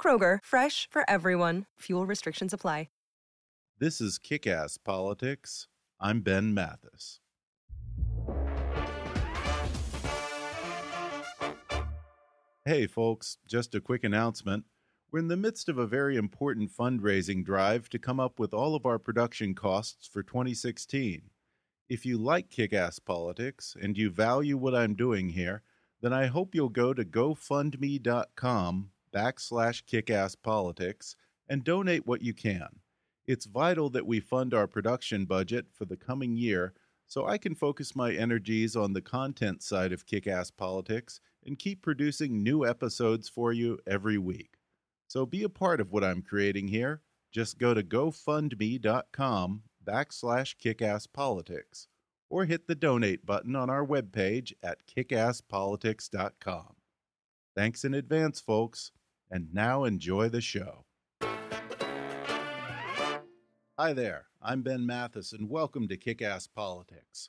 Kroger, fresh for everyone. Fuel restrictions apply. This is Kick Ass Politics. I'm Ben Mathis. Hey, folks, just a quick announcement. We're in the midst of a very important fundraising drive to come up with all of our production costs for 2016. If you like kick ass politics and you value what I'm doing here, then I hope you'll go to gofundme.com backslash kickasspolitics and donate what you can. It's vital that we fund our production budget for the coming year so I can focus my energies on the content side of kick ass politics and keep producing new episodes for you every week. So be a part of what I'm creating here. Just go to gofundme.com backslash kickasspolitics or hit the donate button on our webpage at kickasspolitics.com. Thanks in advance, folks, and now enjoy the show. Hi there, I'm Ben Mathis, and welcome to Kick Ass Politics.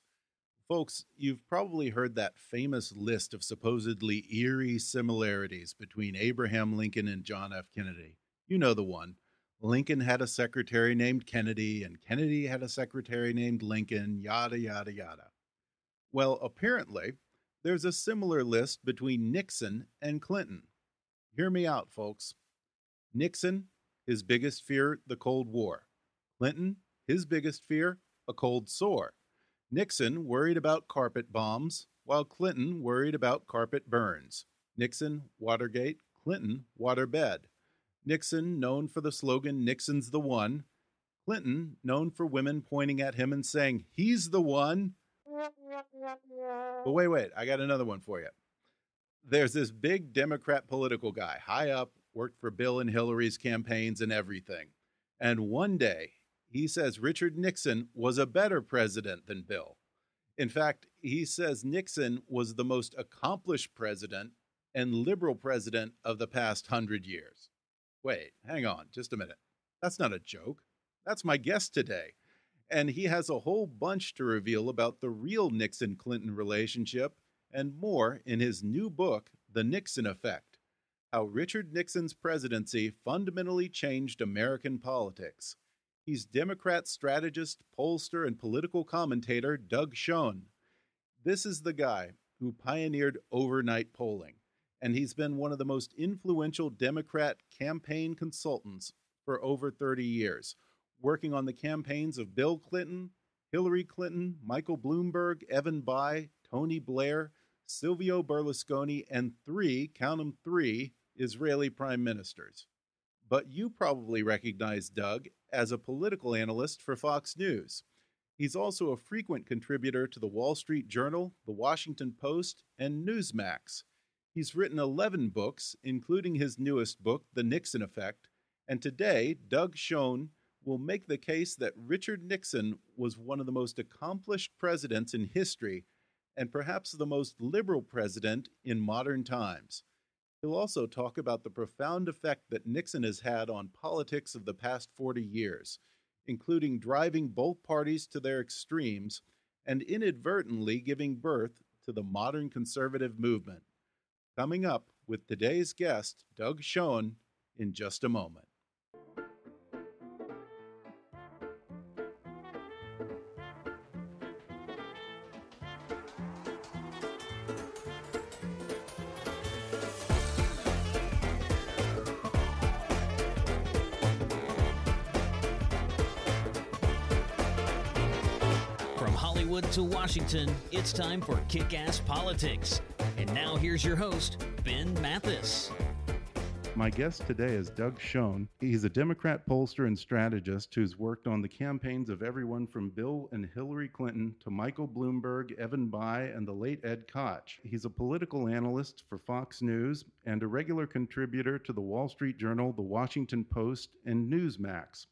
Folks, you've probably heard that famous list of supposedly eerie similarities between Abraham Lincoln and John F. Kennedy. You know the one. Lincoln had a secretary named Kennedy, and Kennedy had a secretary named Lincoln, yada, yada, yada. Well, apparently, there's a similar list between Nixon and Clinton. Hear me out, folks. Nixon, his biggest fear, the Cold War. Clinton, his biggest fear, a cold sore. Nixon worried about carpet bombs, while Clinton worried about carpet burns. Nixon, Watergate, Clinton, waterbed. Nixon, known for the slogan, Nixon's the one. Clinton, known for women pointing at him and saying, He's the one. But wait, wait, I got another one for you. There's this big Democrat political guy, high up, worked for Bill and Hillary's campaigns and everything. And one day, he says Richard Nixon was a better president than Bill. In fact, he says Nixon was the most accomplished president and liberal president of the past hundred years. Wait, hang on just a minute. That's not a joke. That's my guest today. And he has a whole bunch to reveal about the real Nixon Clinton relationship and more in his new book, The Nixon Effect How Richard Nixon's Presidency Fundamentally Changed American Politics. He's Democrat strategist, pollster, and political commentator Doug Schoen. This is the guy who pioneered overnight polling, and he's been one of the most influential Democrat campaign consultants for over 30 years, working on the campaigns of Bill Clinton, Hillary Clinton, Michael Bloomberg, Evan Bayh, Tony Blair, Silvio Berlusconi, and three, count them three, Israeli prime ministers but you probably recognize Doug as a political analyst for Fox News. He's also a frequent contributor to the Wall Street Journal, the Washington Post, and Newsmax. He's written 11 books, including his newest book, The Nixon Effect, and today, Doug Schoen will make the case that Richard Nixon was one of the most accomplished presidents in history and perhaps the most liberal president in modern times. He'll also talk about the profound effect that Nixon has had on politics of the past 40 years, including driving both parties to their extremes and inadvertently giving birth to the modern conservative movement. Coming up with today's guest, Doug Schoen, in just a moment. To Washington, it's time for Kick Ass Politics. And now here's your host, Ben Mathis. My guest today is Doug Schoen. He's a Democrat pollster and strategist who's worked on the campaigns of everyone from Bill and Hillary Clinton to Michael Bloomberg, Evan Bayh, and the late Ed Koch. He's a political analyst for Fox News and a regular contributor to the Wall Street Journal, the Washington Post, and Newsmax.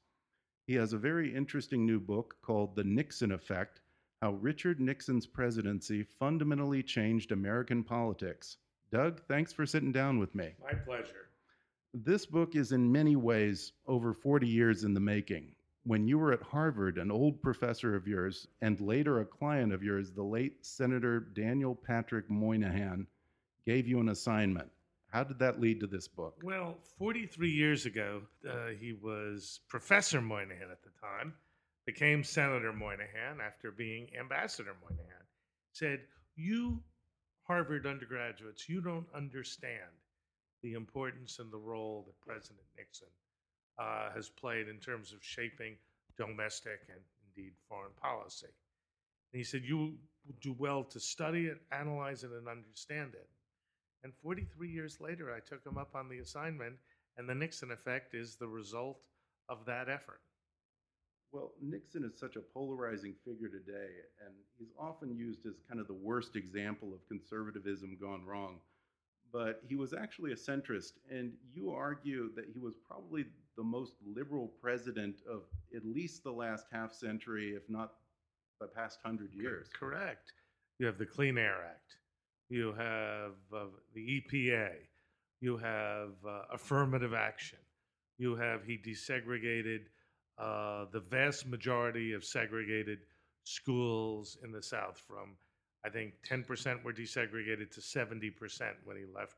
He has a very interesting new book called The Nixon Effect How Richard Nixon's Presidency Fundamentally Changed American Politics. Doug, thanks for sitting down with me. My pleasure. This book is in many ways over 40 years in the making. When you were at Harvard, an old professor of yours and later a client of yours, the late Senator Daniel Patrick Moynihan, gave you an assignment. How did that lead to this book? Well, 43 years ago, uh, he was Professor Moynihan at the time, became Senator Moynihan after being Ambassador Moynihan. Said, You Harvard undergraduates, you don't understand the importance and the role that President Nixon uh, has played in terms of shaping domestic and indeed foreign policy. And he said, You do well to study it, analyze it, and understand it. And 43 years later, I took him up on the assignment, and the Nixon effect is the result of that effort. Well, Nixon is such a polarizing figure today, and he's often used as kind of the worst example of conservatism gone wrong but he was actually a centrist. And you argue that he was probably the most liberal president of at least the last half century, if not the past hundred years. Correct. You have the Clean Air Act, you have uh, the EPA, you have uh, affirmative action, you have he desegregated uh, the vast majority of segregated schools in the South from I think 10% were desegregated to 70% when he left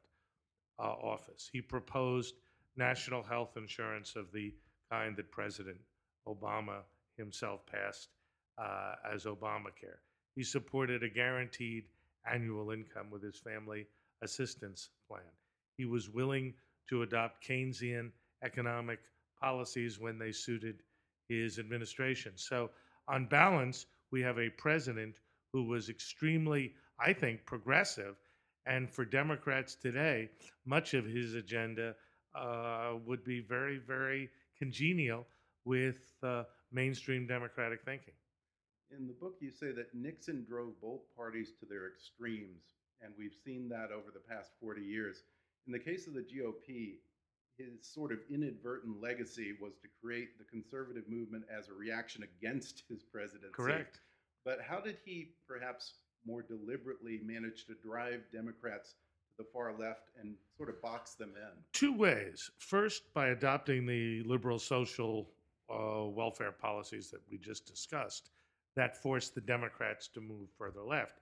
uh, office. He proposed national health insurance of the kind that President Obama himself passed uh, as Obamacare. He supported a guaranteed annual income with his family assistance plan. He was willing to adopt Keynesian economic policies when they suited his administration. So, on balance, we have a president who was extremely, I think, progressive. And for Democrats today, much of his agenda uh, would be very, very congenial with uh, mainstream Democratic thinking. In the book, you say that Nixon drove both parties to their extremes, and we've seen that over the past 40 years. In the case of the GOP, his sort of inadvertent legacy was to create the conservative movement as a reaction against his presidency. Correct. But how did he perhaps more deliberately manage to drive Democrats to the far left and sort of box them in? Two ways. First, by adopting the liberal social uh, welfare policies that we just discussed, that forced the Democrats to move further left.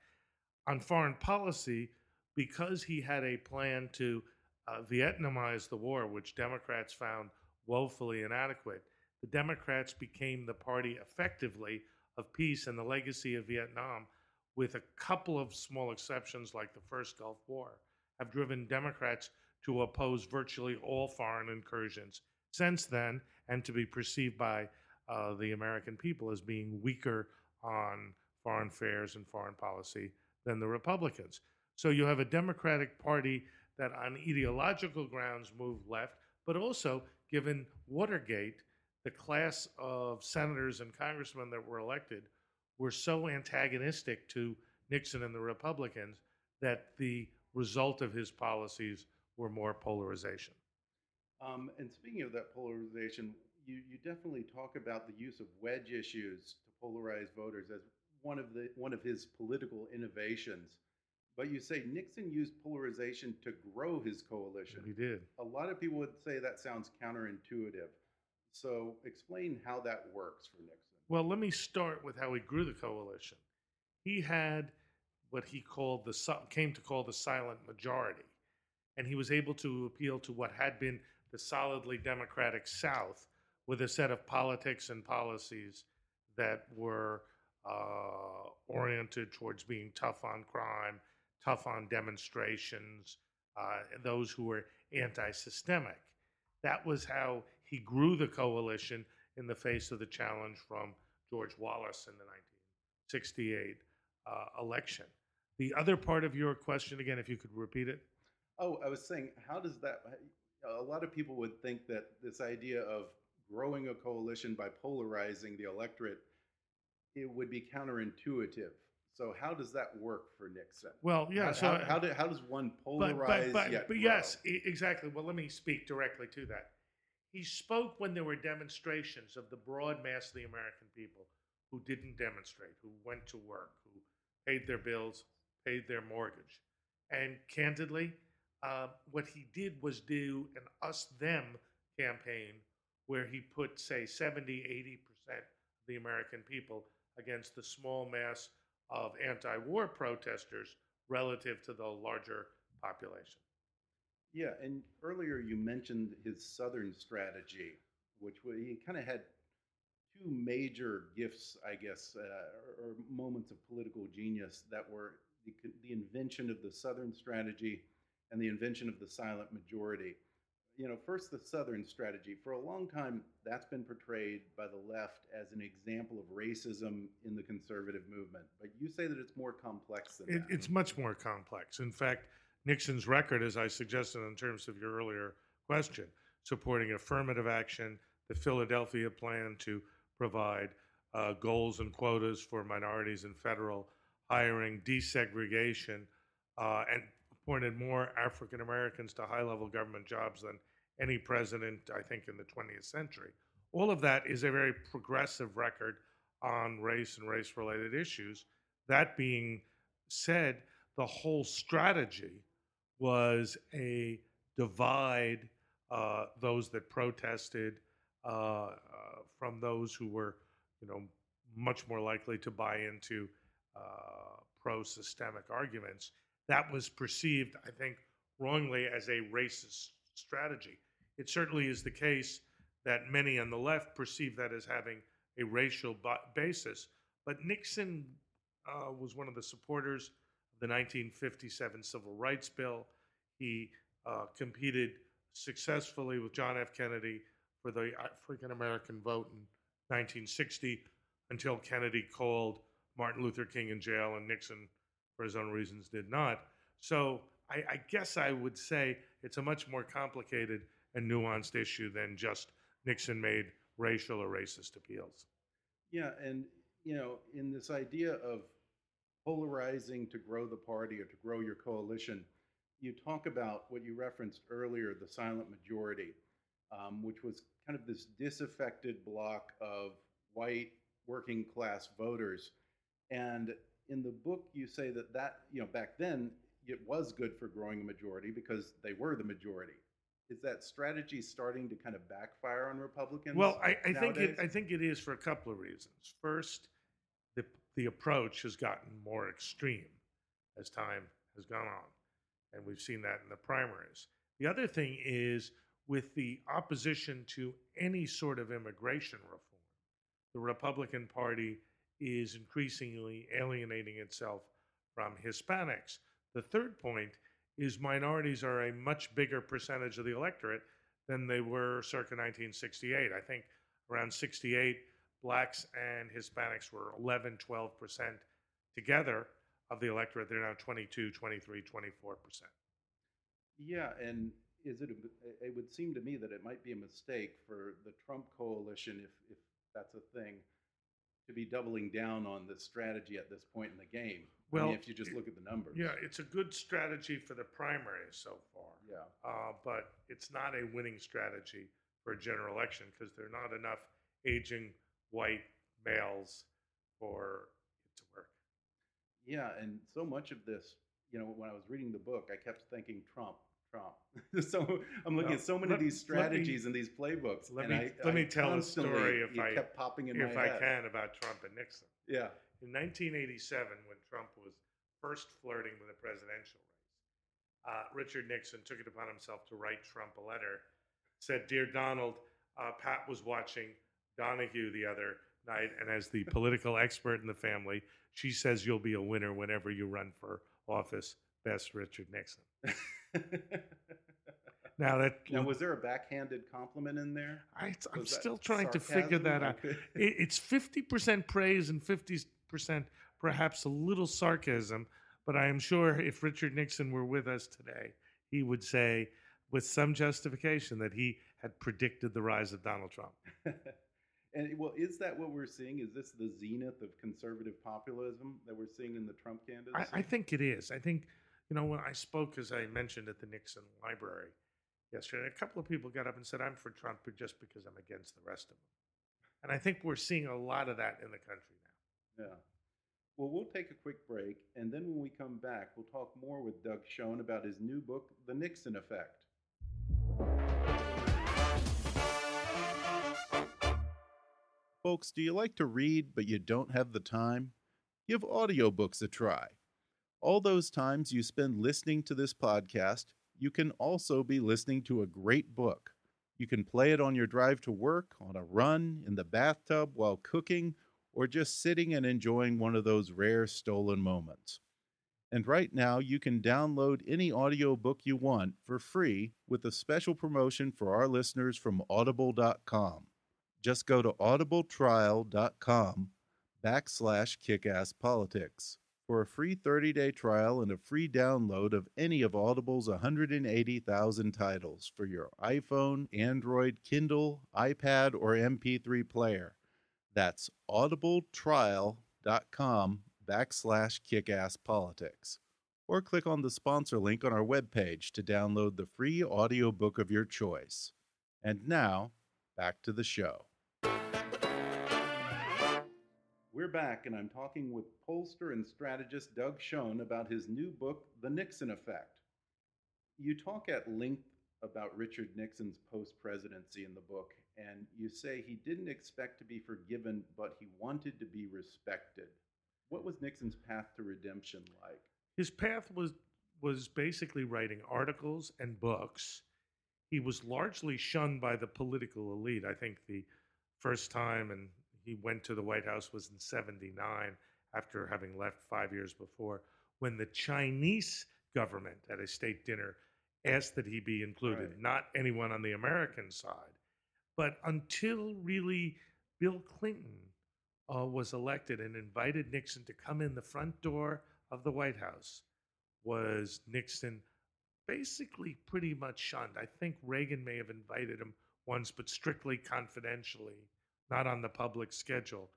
On foreign policy, because he had a plan to uh, Vietnamize the war, which Democrats found woefully inadequate, the Democrats became the party effectively of peace and the legacy of Vietnam, with a couple of small exceptions like the first Gulf War, have driven Democrats to oppose virtually all foreign incursions since then and to be perceived by uh, the American people as being weaker on foreign affairs and foreign policy than the Republicans. So you have a Democratic Party that, on ideological grounds, moved left, but also, given Watergate, the class of senators and congressmen that were elected were so antagonistic to Nixon and the Republicans that the result of his policies were more polarization. Um, and speaking of that polarization, you, you definitely talk about the use of wedge issues to polarize voters as one of the one of his political innovations. But you say Nixon used polarization to grow his coalition. He did. A lot of people would say that sounds counterintuitive. So explain how that works for Nixon. Well, let me start with how he grew the coalition. He had what he called the came to call the silent majority, and he was able to appeal to what had been the solidly democratic South with a set of politics and policies that were uh, oriented towards being tough on crime, tough on demonstrations, uh, those who were anti-systemic. That was how he grew the coalition in the face of the challenge from George Wallace in the 1968 uh, election. The other part of your question, again, if you could repeat it. Oh, I was saying, how does that? A lot of people would think that this idea of growing a coalition by polarizing the electorate, it would be counterintuitive. So how does that work for Nixon? Well, yeah. How, so how, how, do, how does one but, polarize but, but, but grow? yes, exactly. Well, let me speak directly to that. He spoke when there were demonstrations of the broad mass of the American people who didn't demonstrate, who went to work, who paid their bills, paid their mortgage. And candidly, uh, what he did was do an us them campaign where he put, say, 70, 80% of the American people against the small mass of anti war protesters relative to the larger population. Yeah, and earlier you mentioned his Southern strategy, which he kind of had two major gifts, I guess, uh, or, moments of political genius that were the, the invention of the Southern strategy and the invention of the silent majority. You know, first the Southern strategy. For a long time, that's been portrayed by the left as an example of racism in the conservative movement. But you say that it's more complex than It, that. it's much more complex. In fact, Nixon's record, as I suggested in terms of your earlier question, supporting affirmative action, the Philadelphia plan to provide uh, goals and quotas for minorities in federal hiring, desegregation, uh, and appointed more African Americans to high level government jobs than any president, I think, in the 20th century. All of that is a very progressive record on race and race related issues. That being said, the whole strategy was a divide uh, those that protested uh, uh, from those who were, you know, much more likely to buy into uh, pro-systemic arguments. That was perceived, I think, wrongly as a racist strategy. It certainly is the case that many on the left perceive that as having a racial basis. But Nixon uh, was one of the supporters of the 1957 Civil Rights Bill. He uh, competed successfully with John F. Kennedy for the African American vote in 1960 until Kennedy called Martin Luther King in jail and Nixon, for his own reasons, did not. So I, I guess I would say it's a much more complicated and nuanced issue than just Nixon made racial or racist appeals. Yeah, and you know, in this idea of polarizing to grow the party or to grow your coalition, you talk about what you referenced earlier, the silent majority, um, which was kind of this disaffected block of white working class voters. And in the book, you say that that you know back then it was good for growing a majority because they were the majority. Is that strategy starting to kind of backfire on Republicans? Well, I, I think it. I think it is for a couple of reasons. First, the the approach has gotten more extreme as time has gone on, and we've seen that in the primaries. The other thing is with the opposition to any sort of immigration reform, the Republican Party is increasingly alienating itself from Hispanics. The third point is minorities are a much bigger percentage of the electorate than they were circa 1968. I think around 68, blacks and Hispanics were 11, 12% together of the electorate. They're now 22, 23, 24%. Yeah, and is it? A, it would seem to me that it might be a mistake for the Trump coalition, if if that's a thing, to be doubling down on this strategy at this point in the game. I Well, mean, if you just look at the numbers. Yeah, it's a good strategy for the primaries so far. Yeah. uh, but it's not a winning strategy for a general election because there are not enough aging white males for it to work. Yeah, and so much of this, you know, when I was reading the book, I kept thinking Trump, So I'm looking Well, at so many let- of these let me- strategies and these playbooks. let me- I, let I me tell a story if I- kept popping in if I head. can about Trump and Nixon. Yeah. In 1987, when Trump was first flirting with the presidential race, uh, Richard Nixon took it upon himself to write Trump a letter. Said, "Dear Donald, uh, Pat was watching Donahue the other night, and as the political expert in the family, she says you'll be a winner whenever you run for office. Best, Richard Nixon." Now that now, was there a backhanded compliment in there? I, I'm Was still trying to figure that out. It, it's 50% praise and 50%, perhaps a little sarcasm, but I am sure if Richard Nixon were with us today, he would say, with some justification, that he had predicted the rise of Donald Trump. and well, is that what we're seeing? Is this the zenith of conservative populism that we're seeing in the Trump candidacy? I, I think it is. I think, you know, when I spoke, as I mentioned, at the Nixon Library yesterday, a couple of people got up and said, I'm for Trump but just because I'm against the rest of them. And I think we're seeing a lot of that in the country now. Yeah. Well, we'll take a quick break, and then when we come back, we'll talk more with Doug Schoen about his new book, The Nixon Effect. Folks, do you like to read but you don't have the time? Give audiobooks a try. All those times you spend listening to this podcast, you can also be listening to a great book. You can play it on your drive to work, on a run, in the bathtub, while cooking, or just sitting and enjoying one of those rare stolen moments. And right now, you can download any audiobook you want for free with a special promotion for our listeners from audible.com. Just go to audibletrial.com backslash kickasspolitics for a free 30-day trial and a free download of any of Audible's 180,000 titles for your iPhone, Android, Kindle, iPad, or MP3 player. That's audibletrial.com backslash kickasspolitics. Or click on the sponsor link on our webpage to download the free audiobook of your choice. And now, back to the show. We're back, and I'm talking with pollster and strategist Doug Schoen about his new book, The Nixon Effect. You talk at length about Richard Nixon's post presidency in the book, and you say he didn't expect to be forgiven, but he wanted to be respected. What was Nixon's path to redemption like? His path was was basically writing articles and books. He was largely shunned by the political elite. I think the first time and he went to the White House was in 79 after having left 5 years before when the Chinese government at a state dinner asked that he be included, Right. not anyone on the American side. But until really Bill Clinton uh, was elected and invited Nixon to come in the front door of the White House, was Nixon basically pretty much shunned. I think Reagan may have invited him once, but strictly confidentially, not on the public schedule.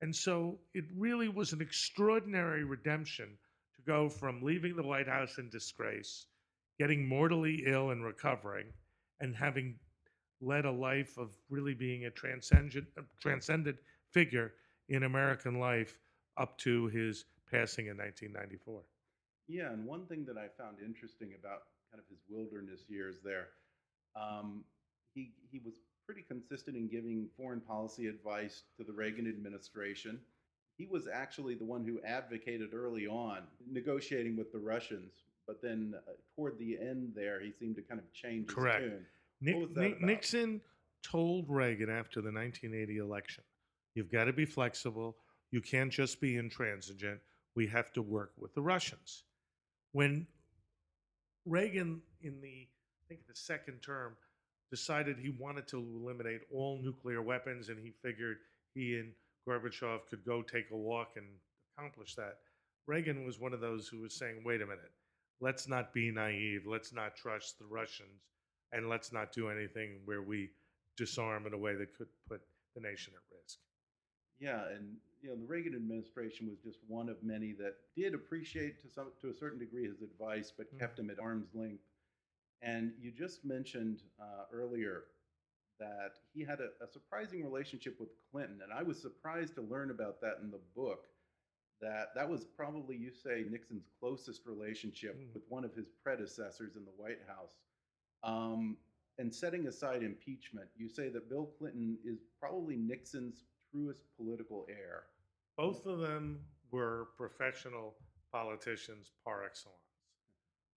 And so it really was an extraordinary redemption to go from leaving the White House in disgrace, getting mortally ill and recovering, and having led a life of really being a transcendent, transcendent figure in American life up to his passing in 1994. Yeah, and one thing that I found interesting about kind of his wilderness years there, um, he he was pretty consistent in giving foreign policy advice to the Reagan administration. He was actually the one who advocated early on negotiating with the Russians, but then uh, toward the end there, he seemed to kind of change his Correct. tune. Nick, was that Nick- about? Nixon told Reagan after the 1980 election, "You've got to be flexible. You can't just be intransigent. We have to work with the Russians." When Reagan, in the I think the second term, decided he wanted to eliminate all nuclear weapons, and he figured he and Gorbachev could go take a walk and accomplish that. Reagan was one of those who was saying, "Wait a minute, let's not be naive. Let's not trust the Russians." and let's not do anything where we disarm in a way that could put the nation at risk. Yeah, and you know the Reagan administration was just one of many that did appreciate to some to a certain degree his advice, but Mm. kept him at arm's length. And you just mentioned uh, earlier that he had a, a surprising relationship with Clinton, and I was surprised to learn about that in the book. That that was probably you say Nixon's closest relationship Mm. with one of his predecessors in the White House. Um, and setting aside impeachment, you say that Bill Clinton is probably Nixon's truest political heir. Both of them were professional politicians par excellence.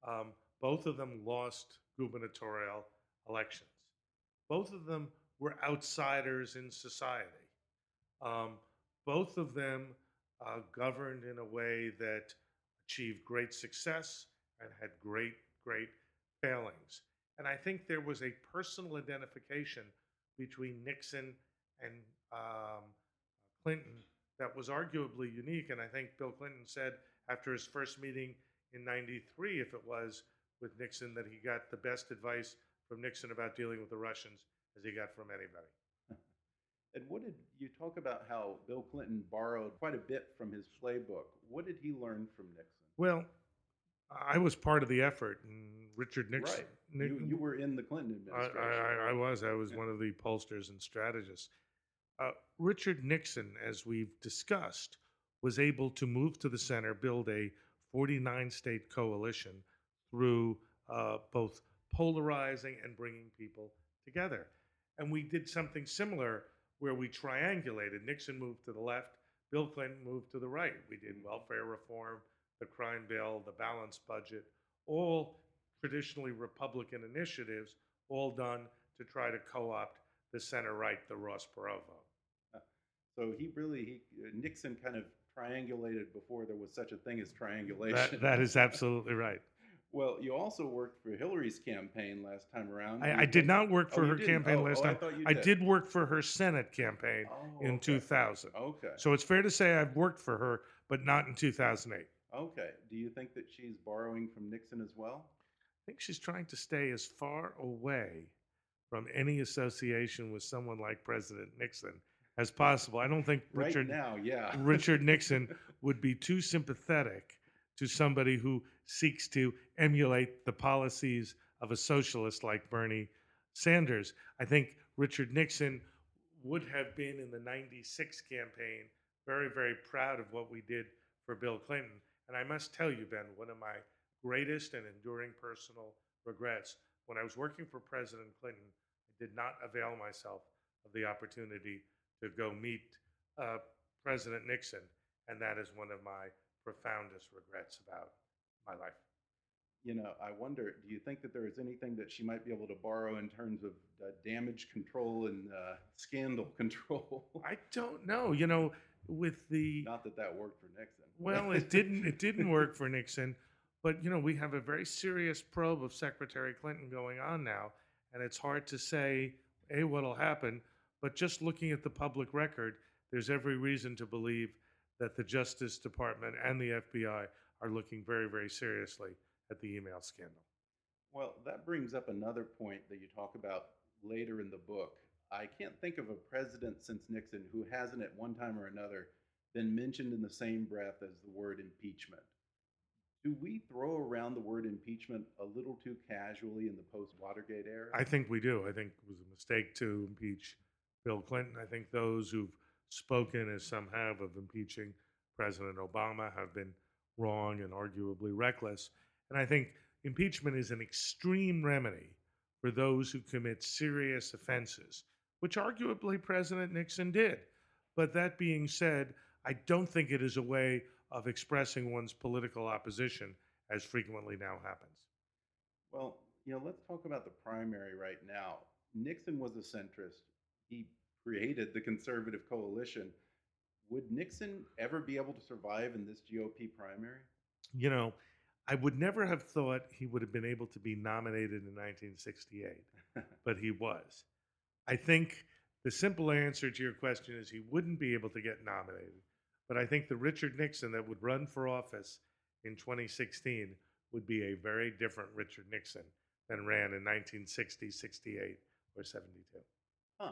Um, both of them lost gubernatorial elections. Both of them were outsiders in society. Um, both of them uh, governed in a way that achieved great success and had great, great failings. And I think there was a personal identification between Nixon and um, Clinton that was arguably unique. And I think Bill Clinton said after his first meeting in 93, if it was, with Nixon, that he got the best advice from Nixon about dealing with the Russians as he got from anybody. And what did you talk about how Bill Clinton borrowed quite a bit from his playbook? What did he learn from Nixon? Well, I was part of the effort, and Richard Nixon. Right. You, you were in the Clinton I, administration. I, I was. I was one of the pollsters and strategists. Uh, Richard Nixon, as we've discussed, was able to move to the center, build a 49 state coalition through uh, both polarizing and bringing people together. And we did something similar where we triangulated. Nixon moved to the left, Bill Clinton moved to the right. We did welfare reform, the crime bill, the balanced budget, all traditionally Republican initiatives, all done to try to co opt the center right, the Ross Perot vote. So he really, he, uh, Nixon kind of triangulated before there was such a thing as triangulation. That, that is absolutely right. Well, you also worked for Hillary's campaign last time around. I, I did not work Oh, for you her campaign Oh, last oh, I time. I did. did work for her Senate campaign Oh, in okay. 2000. Okay. So it's fair to say I've worked for her, but not in 2008. Okay. Do you think that she's borrowing from Nixon as well? I think she's trying to stay as far away from any association with someone like President Nixon as possible. I don't think Richard right now, yeah. Richard Nixon would be too sympathetic to somebody who seeks to emulate the policies of a socialist like Bernie Sanders. I think Richard Nixon would have been in the 96 campaign very, very proud of what we did for Bill Clinton. And I must tell you, Ben, one of my greatest and enduring personal regrets when I was working for President Clinton, I did not avail myself of the opportunity to go meet uh, President Nixon. And that is one of my profoundest regrets about my life. You know, I wonder, do you think that there is anything that she might be able to borrow in terms of uh, damage control and uh, scandal control? I don't know. You know, with the Not that that worked for Nixon. well, it didn't it didn't work for Nixon, but you know, we have a very serious probe of Secretary Clinton going on now, and it's hard to say a what'll happen, but just looking at the public record, there's every reason to believe that the Justice Department and the FBI are looking very very seriously at the email scandal. Well, that brings up another point that you talk about later in the book. I can't think of a president since Nixon who hasn't at one time or another been mentioned in the same breath as the word impeachment. Do we throw around the word impeachment a little too casually in the post Watergate era? I think we do. I think it was a mistake to impeach Bill Clinton. I think those who've spoken, as some have, of impeaching President Obama have been wrong and arguably reckless. And I think impeachment is an extreme remedy for those who commit serious offenses, which arguably President Nixon did. But that being said, I don't think it is a way of expressing one's political opposition as frequently now happens. Well, you know, let's talk about the primary right now. Nixon was a centrist. He created the conservative coalition. Would Nixon ever be able to survive in this GOP primary? you know, I would never have thought he would have been able to be nominated in 1968, but he was. I think the simple answer to your question is he wouldn't be able to get nominated. But I think the Richard Nixon that would run for office in 2016 would be a very different Richard Nixon than ran in 1960, 68, or 72. Huh.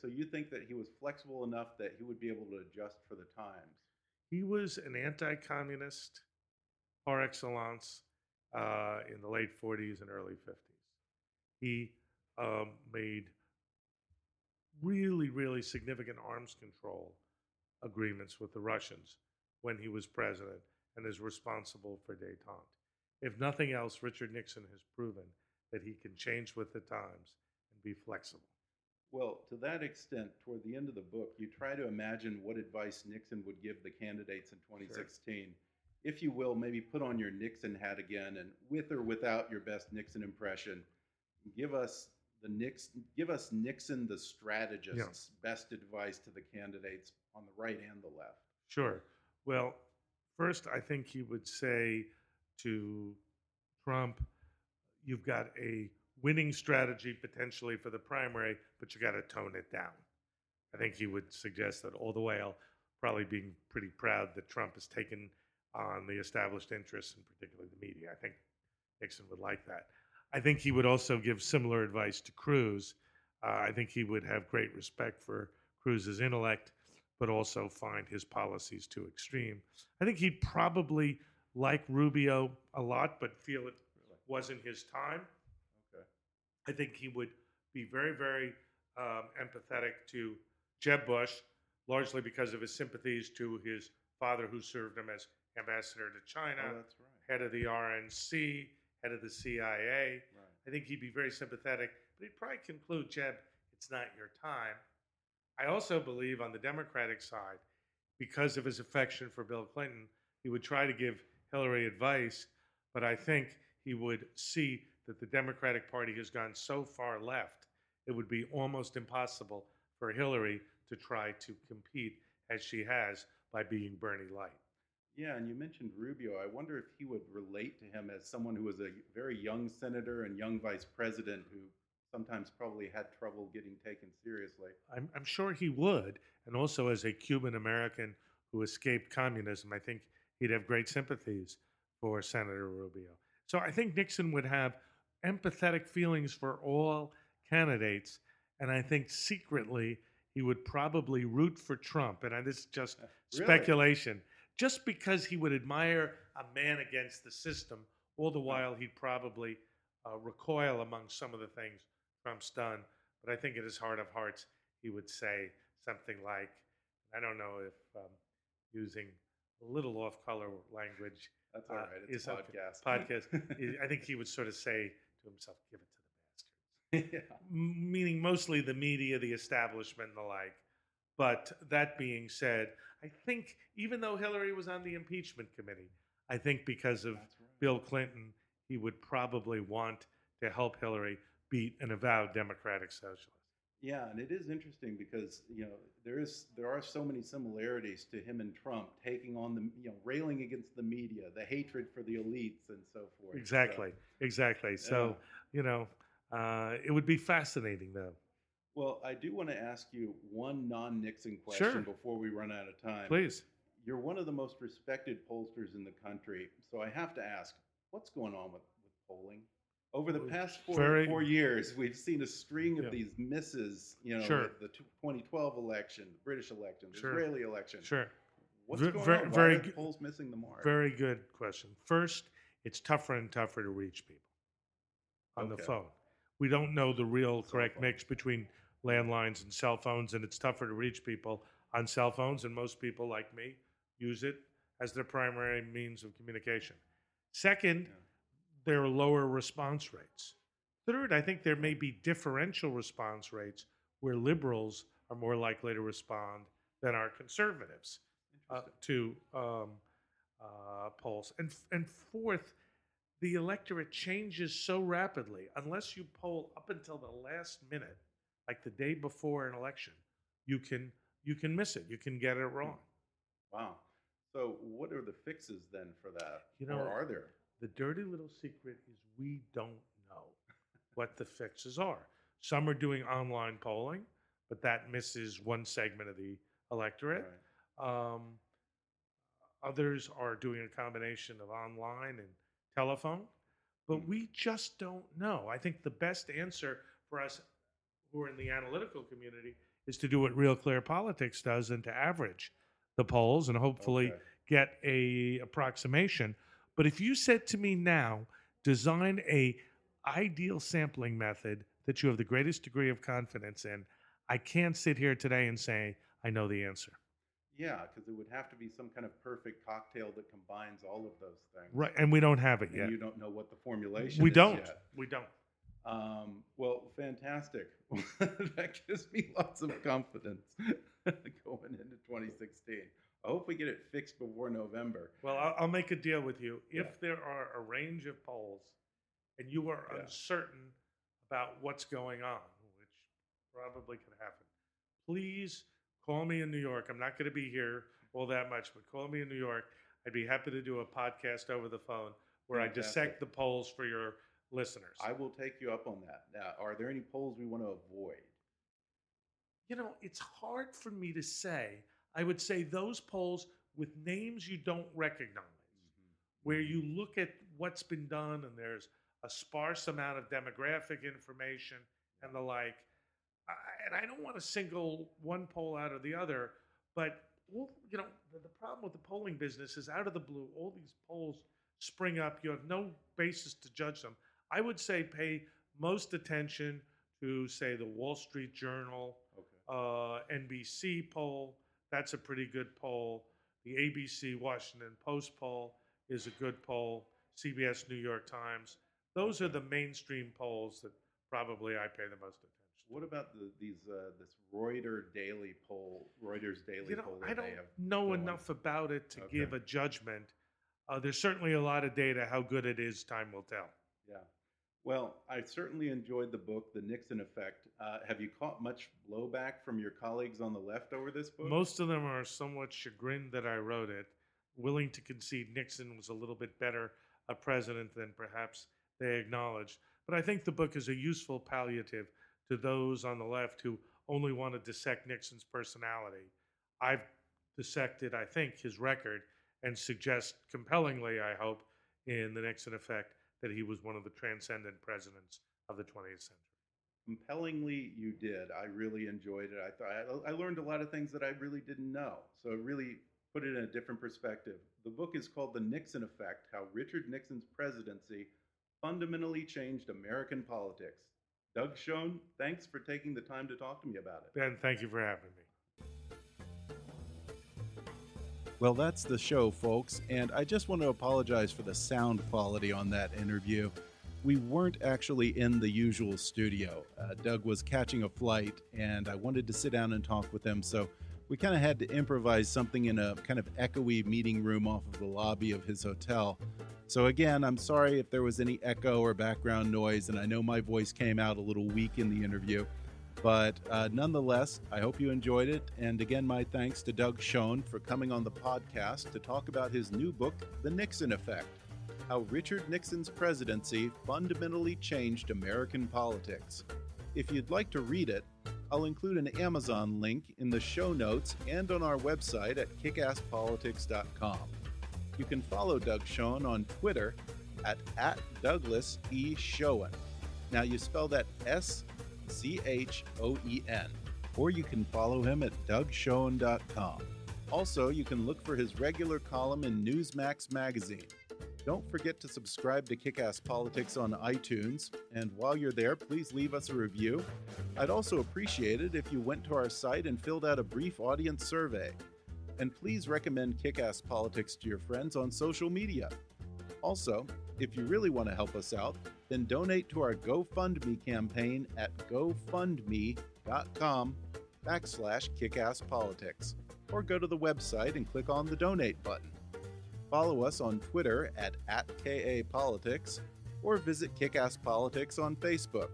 So you think that he was flexible enough that he would be able to adjust for the times? He was an anti communist par excellence uh, in the late 40s and early 50s. He um, made really, really significant arms control agreements with the Russians when he was president and is responsible for detente. If nothing else, Richard Nixon has proven that he can change with the times and be flexible. Well, to that extent, toward the end of the book, you try to imagine what advice Nixon would give the candidates in 2016. If you will, maybe put on your Nixon hat again, and with or without your best Nixon impression, give us the Nixon, give us Nixon, the strategist's best advice to the candidates on the right and the left. Sure. Well, first, I think he would say to Trump, you've got a winning strategy potentially for the primary, but you got to tone it down. I think he would suggest that all the while probably being pretty proud that Trump has taken on the established interests, and particularly the media. I think Nixon would like that. I think he would also give similar advice to Cruz. Uh, I think he would have great respect for Cruz's intellect, but also find his policies too extreme. I think he'd probably like Rubio a lot, but feel it wasn't his time. I think he would be very, very um, empathetic to Jeb Bush, largely because of his sympathies to his father, who served him as ambassador to China, Oh, that's right. head of the RNC, head of the CIA. Right. I think he'd be very sympathetic, but he'd probably conclude, Jeb, it's not your time. I also believe on the Democratic side, because of his affection for Bill Clinton, he would try to give Hillary advice, but I think he would see that the Democratic Party has gone so far left, it would be almost impossible for Hillary to try to compete as she has by being Bernie Light. Yeah, and you mentioned Rubio. I wonder if he would relate to him as someone who was a very young senator and young vice president who sometimes probably had trouble getting taken seriously. I'm, I'm sure he would. And also, as a Cuban American who escaped communism, I think he'd have great sympathies for Senator Rubio. So I think Nixon would have empathetic feelings for all candidates. And I think secretly he would probably root for Trump. And I, this is just Really? speculation. Just because he would admire a man against the system, all the while he'd probably uh, recoil among some of the things Trump's done. But I think in his heart of hearts, he would say something like, I don't know if um, using a little off color language, That's all right. Uh, it's is a podcast. podcast, I think he would sort of say to himself, give it to the bastards. yeah. Meaning mostly the media, the establishment, and the like. But that being said, I think even though Hillary was on the impeachment committee, I think because of right. Bill Clinton, he would probably want to help Hillary beat an avowed Democratic socialist. Yeah, and it is interesting because you know there is there are so many similarities to him and Trump taking on the you know railing against the media, the hatred for the elites, and so forth. So, Exactly, exactly. So, you know, uh, it would be fascinating, though. well, I do want to ask you one non-Nixon question Sure. before we run out of time. Please. You're one of the most respected pollsters in the country, so I have to ask, what's going on with, with polling? Over the past four, Very- four years, we've seen a string of Yeah. these misses. You know, Sure. with the 2012 election, the British election, the Sure. Israeli election. Sure. What's Ver- going ver- on? Why very are the good- polls missing the mark? Very good question. First, it's tougher and tougher to reach people on the phone. We don't know the real Cell correct phone. mix between landlines and cell phones, and it's tougher to reach people on cell phones, and most people, like me, use it as their primary means of communication. Second, Yeah. There are lower response rates. Third, I think there may be differential response rates where liberals are more likely to respond than are conservatives uh, to um, uh, polls. And, and fourth, the electorate changes so rapidly. Unless you poll up until the last minute, like the day before an election, you can you can miss it. You can get it wrong. Wow. So, what are the fixes then for that? You know- or are there? The dirty little secret is we don't know what the fixes are. Some are doing online polling, but that misses one segment of the electorate. Right. Um, others are doing a combination of online and telephone, but Hmm. we just don't know. I think the best answer for us who are in the analytical community is to do what Real Clear Politics does and to average the polls and hopefully Okay. get a approximation. But if you said to me now, design a ideal sampling method that you have the greatest degree of confidence in, I can't sit here today and say I know the answer. Yeah, because it would have to be some kind of perfect cocktail that combines all of those things. Right, and we don't have it And yet. you don't know what the formulation We is don't. yet. We don't. Um, well, fantastic. that gives me lots of confidence going into 2016. I hope we get it fixed before November. Well, I'll, I'll make a deal with you. If Yeah. there are a range of polls and you are Yeah. uncertain about what's going on, which probably could happen, please call me in New York. I'm not going to be here all that much, but call me in New York. I'd be happy to do a podcast over the phone where I dissect the polls for your listeners. I will take you up on that. Now, are there any polls we want to avoid? you know, it's hard for me to say. I would say those polls with names you don't recognize, where you look at what's been done and there's a sparse amount of demographic information and the like. I, and I don't want to single one poll out of the other, but you know the, the problem with the polling business is out of the blue, all these polls spring up. You have no basis to judge them. I would say pay most attention to, say, the Wall Street Journal, uh, NBC poll. That's a pretty good poll. The ABC Washington Post poll is a good poll. CBS New York Times. Those are the mainstream polls that probably I pay the most attention. To. What about the, these uh, this Reuters daily poll? Reuters daily You know, poll. I don't they have know going? enough about it to Okay. give a judgment. Uh, there's certainly a lot of data. How good it is, time will tell. Yeah. Well, I certainly enjoyed the book, The Nixon Effect. Uh, have you caught much blowback from your colleagues on the left over this book? Most of them are somewhat chagrined that I wrote it, willing to concede Nixon was a little bit better a president than perhaps they acknowledged. But I think the book is a useful palliative to those on the left who only want to dissect Nixon's personality. I've dissected, I think, his record and suggest compellingly, I hope, in the Nixon effect, that he was one of the transcendent presidents of the 20th century. Compellingly, you did. I really enjoyed it. I thought I, I learned a lot of things that I really didn't know. So it really put it in a different perspective. The book is called The Nixon Effect: How Richard Nixon's Presidency Fundamentally Changed American Politics. Doug Schoen, thanks for taking the time to talk to me about it. Ben, thank you for having me. Well, that's the show, folks, and I just want to apologize for the sound quality on that interview. We weren't actually in the usual studio. Uh, Doug was catching a flight, and I wanted to sit down and talk with him, so we kind of had to improvise something in a kind of echoey meeting room off of the lobby of his hotel. So, again, I'm sorry if there was any echo or background noise, and I know my voice came out a little weak in the interview. But uh, nonetheless, I hope you enjoyed it. And again, my thanks to Doug Schoen for coming on the podcast to talk about his new book, The Nixon Effect How Richard Nixon's Presidency Fundamentally Changed American Politics. If you'd like to read it, I'll include an Amazon link in the show notes and on our website at kickasspolitics.com. You can follow Doug Schoen on Twitter at, at Douglas E. Schoen. Now, you spell that S C H O E N, or you can follow him at DougSchoen.com. Also, you can look for his regular column in Newsmax magazine. Don't forget to subscribe to Kickass Politics on iTunes, and while you're there, please leave us a review. I'd also appreciate it if you went to our site and filled out a brief audience survey. And please recommend Kickass Politics to your friends on social media. Also, if you really want to help us out, then donate to our GoFundMe campaign at gofundme.com backslash kickasspolitics, or go to the website and click on the donate button. Follow us on Twitter at, at KAPolitics, or visit Kickass Politics on Facebook.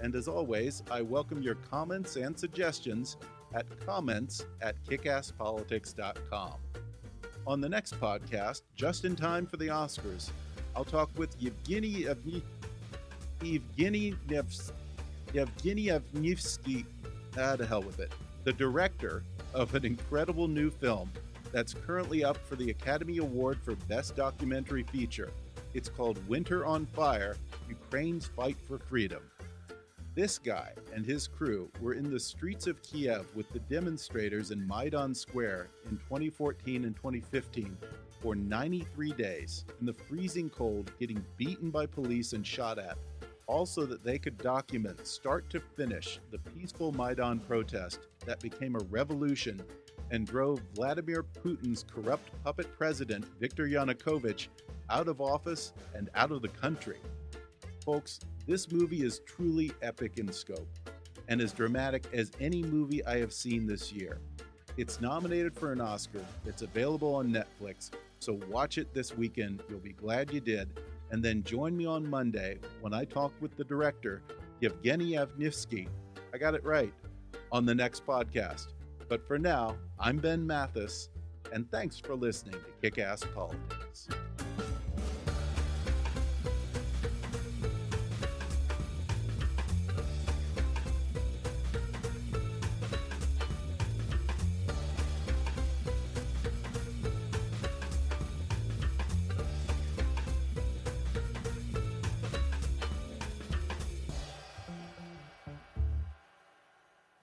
And as always, I welcome your comments and suggestions at comments at kickasspolitics.com. On the next podcast, just in time for the Oscars, I'll talk with Yevgeny Evgeny Evgeny Nevs- Yevgeny Evnevsky, ah, to hell with it, the director of an incredible new film that's currently up for the Academy Award for Best Documentary Feature. It's called Winter on Fire Ukraine's Fight for Freedom. This guy and his crew were in the streets of Kiev with the demonstrators in Maidan Square in 2014 and 2015 for 93 days in the freezing cold, getting beaten by police and shot at, all so that they could document start to finish the peaceful Maidan protest that became a revolution and drove Vladimir Putin's corrupt puppet president, Viktor Yanukovych, out of office and out of the country. Folks, this movie is truly epic in scope and as dramatic as any movie I have seen this year. It's nominated for an Oscar. It's available on Netflix, so watch it this weekend. You'll be glad you did. And then join me on Monday when I talk with the director, Yevgeny Evnivsky. I got it right on the next podcast. But for now, I'm Ben Mathis, and thanks for listening to Kick Ass Politics.